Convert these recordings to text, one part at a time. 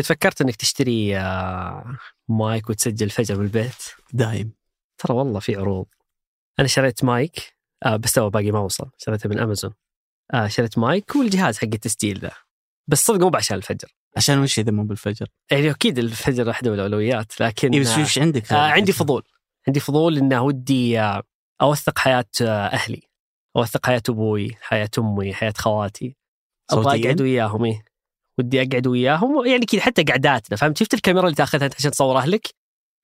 قد فكرت إنك تشتري آه، مايك وتسجل الفجر بالبيت. دايم. ترى والله في عروض. أنا شريت مايك آه بس تو باقي ما وصل. شريته من امازون آه شريت مايك والجهاز حق التسجيل ذا. بس صدق مو بعشان الفجر. عشان وش إذا مو بالفجر؟ يعني أكيد الفجر واحدة من الأولويات لكن اي بس وش عندك؟ آه عندي فضول. عندي فضول انه ودي آه أوثق حياة آه أهلي. أوثق حياة أبوي حياة أمي حياة خواتي. أبغى؟ أقعد وياهم إيه. ودي أقعد وياهم يعني كذا حتى قعداتنا فهمت؟ شفت الكاميرا اللي تأخذها عشان تصور اهلك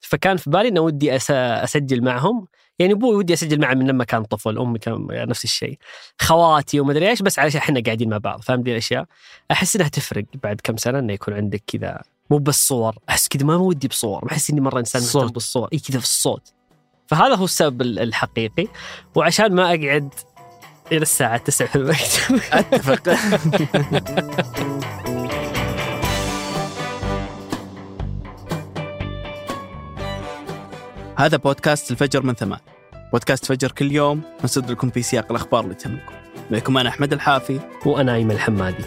فكان في بالي إنه ودي أسجل معهم. يعني أبوي ودي أسجل معه من لما كان طفل أمي كان يعني نفس الشيء. خواتي ومدري إيش بس علشان إحنا قاعدين مع بعض فاهم دي الأشياء. أحس إنها تفرق بعد كم سنة إنه يكون عندك كذا مو بس صور أحس كذا ما ودي بصور بحس إني مرة إنسان مهتم. بالصور. إي كذا في الصوت. فهذا هو السبب ال- الحقيقي. وعشان ما أقعد إلى الساعة 9 في المكتب أتفق. هذا بودكاست الفجر من ثمان بودكاست فجر كل يوم نصدر لكم في سياق الأخبار اللي تهمكم. معكم أنا أحمد الحافي. وأنا أيمن الحمادي.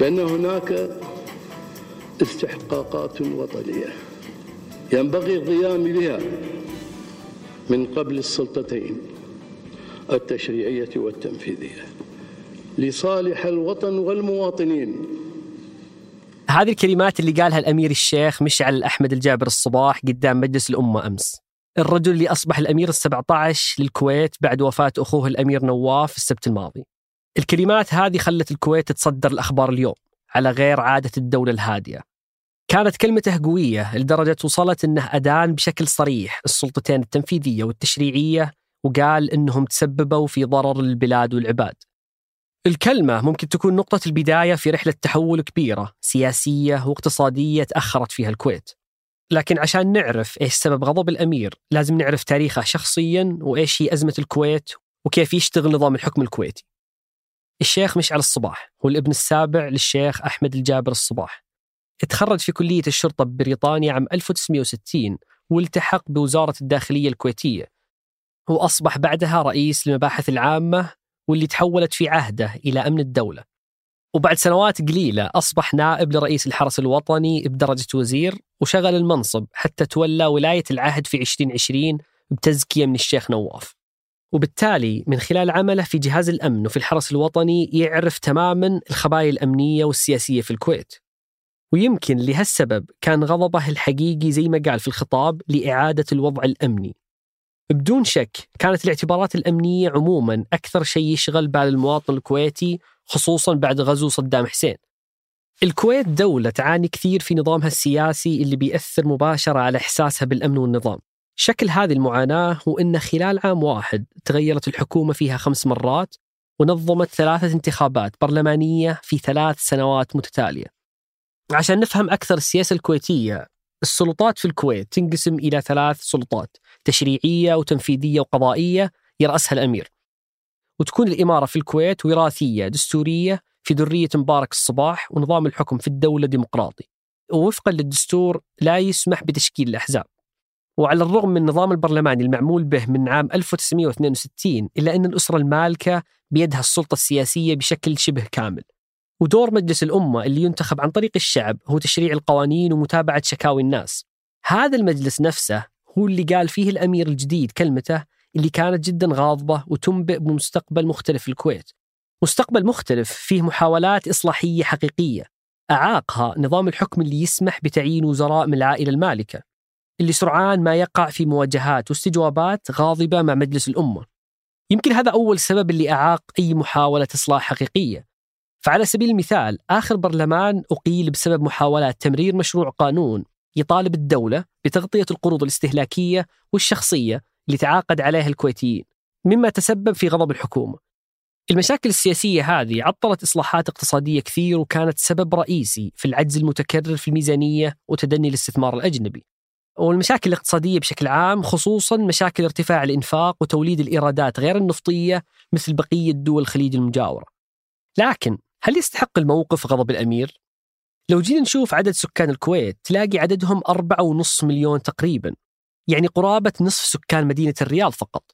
لأن هناك استحقاقات وطنية. ينبغي القيام بها. من قبل السلطتين التشريعية والتنفيذية لصالح الوطن والمواطنين هذه الكلمات اللي قالها الأمير الشيخ مشعل أحمد الجابر الصباح قدام مجلس الأمة أمس. الرجل اللي أصبح الأمير ال17 للكويت بعد وفاة أخوه الأمير نواف السبت الماضي. الكلمات هذه خلت الكويت تتصدر الأخبار اليوم على غير عادة الدولة الهادية. كانت كلمته قوية لدرجة وصلت إنه أدان بشكل صريح السلطتين التنفيذية والتشريعية وقال إنهم تسببوا في ضرر البلاد والعباد. الكلمة ممكن تكون نقطة البداية في رحلة تحول كبيرة سياسية واقتصادية تأخرت فيها الكويت. لكن عشان نعرف إيش سبب غضب الأمير لازم نعرف تاريخه شخصيا وإيش هي أزمة الكويت وكيف يشتغل نظام الحكم الكويتي. الشيخ مشعل الصباح هو الابن السابع للشيخ أحمد الجابر الصباح. تخرج في كلية الشرطة ببريطانيا عام 1960 والتحق بوزارة الداخلية الكويتية. وأصبح بعدها رئيس المباحث العامة واللي تحولت في عهده إلى أمن الدولة. وبعد سنوات قليلة أصبح نائب لرئيس الحرس الوطني بدرجة وزير وشغل المنصب حتى تولى ولاية العهد في 2020 بتزكية من الشيخ نواف. وبالتالي من خلال عمله في جهاز الأمن وفي الحرس الوطني يعرف تماما الخبايا الأمنية والسياسية في الكويت. ويمكن لهالسبب كان غضبه الحقيقي زي ما قال في الخطاب لإعادة الوضع الأمني. بدون شك كانت الاعتبارات الأمنية عموما أكثر شيء يشغل بال المواطن الكويتي خصوصا بعد غزو صدام حسين. الكويت دولة تعاني كثير في نظامها السياسي اللي بيأثر مباشرة على إحساسها بالأمن والنظام. شكل هذه المعاناة هو أن خلال عام واحد تغيرت الحكومة فيها خمس مرات ونظمت ثلاثة انتخابات برلمانية في ثلاث سنوات متتالية. عشان نفهم أكثر السياسة الكويتية السلطات في الكويت تنقسم إلى ثلاث سلطات تشريعية وتنفيذية وقضائية يرأسها الأمير. وتكون الإمارة في الكويت وراثية دستورية في ذرية مبارك الصباح ونظام الحكم في الدولة ديمقراطي. ووفقا للدستور لا يسمح بتشكيل الأحزاب. وعلى الرغم من النظام البرلماني المعمول به من عام 1962 إلا أن الأسرة المالكة بيدها السلطة السياسية بشكل شبه كامل. ودور مجلس الأمة اللي ينتخب عن طريق الشعب هو تشريع القوانين ومتابعة شكاوي الناس. هذا المجلس نفسه هو اللي قال فيه الأمير الجديد كلمته اللي كانت جدا غاضبة وتنبئ بمستقبل مختلف في الكويت. مستقبل مختلف فيه محاولات إصلاحية حقيقية. أعاقها نظام الحكم اللي يسمح بتعيين وزراء من العائلة المالكة. اللي سرعان ما يقع في مواجهات واستجوابات غاضبة مع مجلس الأمة. يمكن هذا أول سبب اللي أعاق أي محاولة إصلاح حقيقية. فعلى سبيل المثال آخر برلمان أقيل بسبب محاولات تمرير مشروع قانون يطالب الدولة بتغطية القروض الاستهلاكية والشخصية اللي تعاقد عليها الكويتيين مما تسبب في غضب الحكومة. المشاكل السياسية هذه عطلت إصلاحات اقتصادية كثير وكانت سبب رئيسي في العجز المتكرر في الميزانية وتدني الاستثمار الأجنبي. والمشاكل الاقتصادية بشكل عام خصوصا مشاكل ارتفاع الإنفاق وتوليد الإيرادات غير النفطية مثل بقية دول الخليج المجاورة. لكن هل يستحق الموقف غضب الأمير؟ لو جينا نشوف عدد سكان الكويت تلاقي عددهم أربعة ونص مليون تقريبا يعني قرابة نصف سكان مدينة الرياض فقط.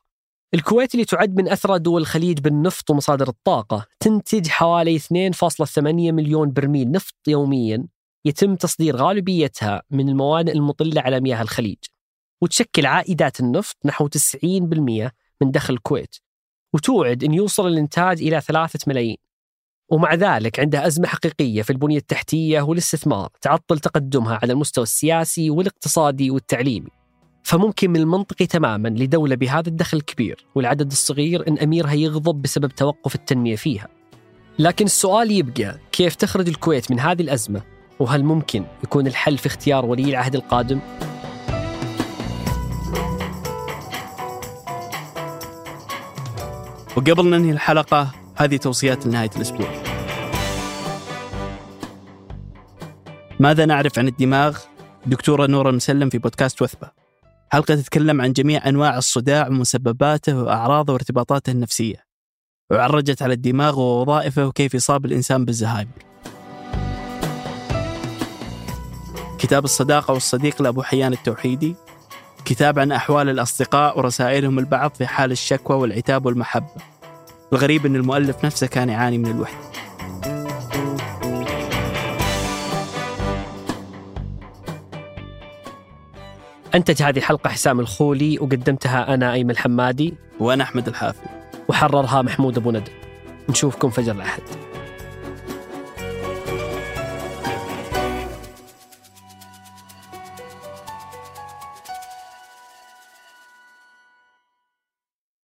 الكويت اللي تعد من أثرى دول الخليج بالنفط ومصادر الطاقة تنتج حوالي 2.8 مليون برميل نفط يوميا يتم تصدير غالبيتها من الموانئ المطلة على مياه الخليج. وتشكل عائدات النفط نحو 90% من دخل الكويت. وتوعد أن يوصل الإنتاج إلى ثلاثة ملايين. ومع ذلك عندها أزمة حقيقية في البنية التحتية والاستثمار تعطل تقدمها على المستوى السياسي والاقتصادي والتعليمي. فممكن من المنطقي تماما لدولة بهذا الدخل الكبير والعدد الصغير أن أميرها يغضب بسبب توقف التنمية فيها. لكن السؤال يبقى كيف تخرج الكويت من هذه الأزمة؟ وهل ممكن يكون الحل في اختيار ولي العهد القادم؟ وقبل ننهي الحلقة هذه توصيات لنهاية الأسبوع. ماذا نعرف عن الدماغ؟ دكتورة نورة المسلم في بودكاست وثبة. حلقة تتكلم عن جميع أنواع الصداع ومسبباته وأعراضه وارتباطاته النفسية؟ وعرجت على الدماغ ووظائفه وكيف يصاب الإنسان بالزهايمر. كتاب الصداقة والصديق لأبو حيان التوحيدي. كتاب عن أحوال الأصدقاء ورسائلهم البعض في حال الشكوى والعتاب والمحبة. الغريب أن المؤلف نفسه كان يعاني من الوحدة أنتج هذه الحلقة حسام الخولي وقدمتها أنا أيمن الحمادي وأنا أحمد الحافي. وحررها محمود أبو ندى. نشوفكم فجر الأحد.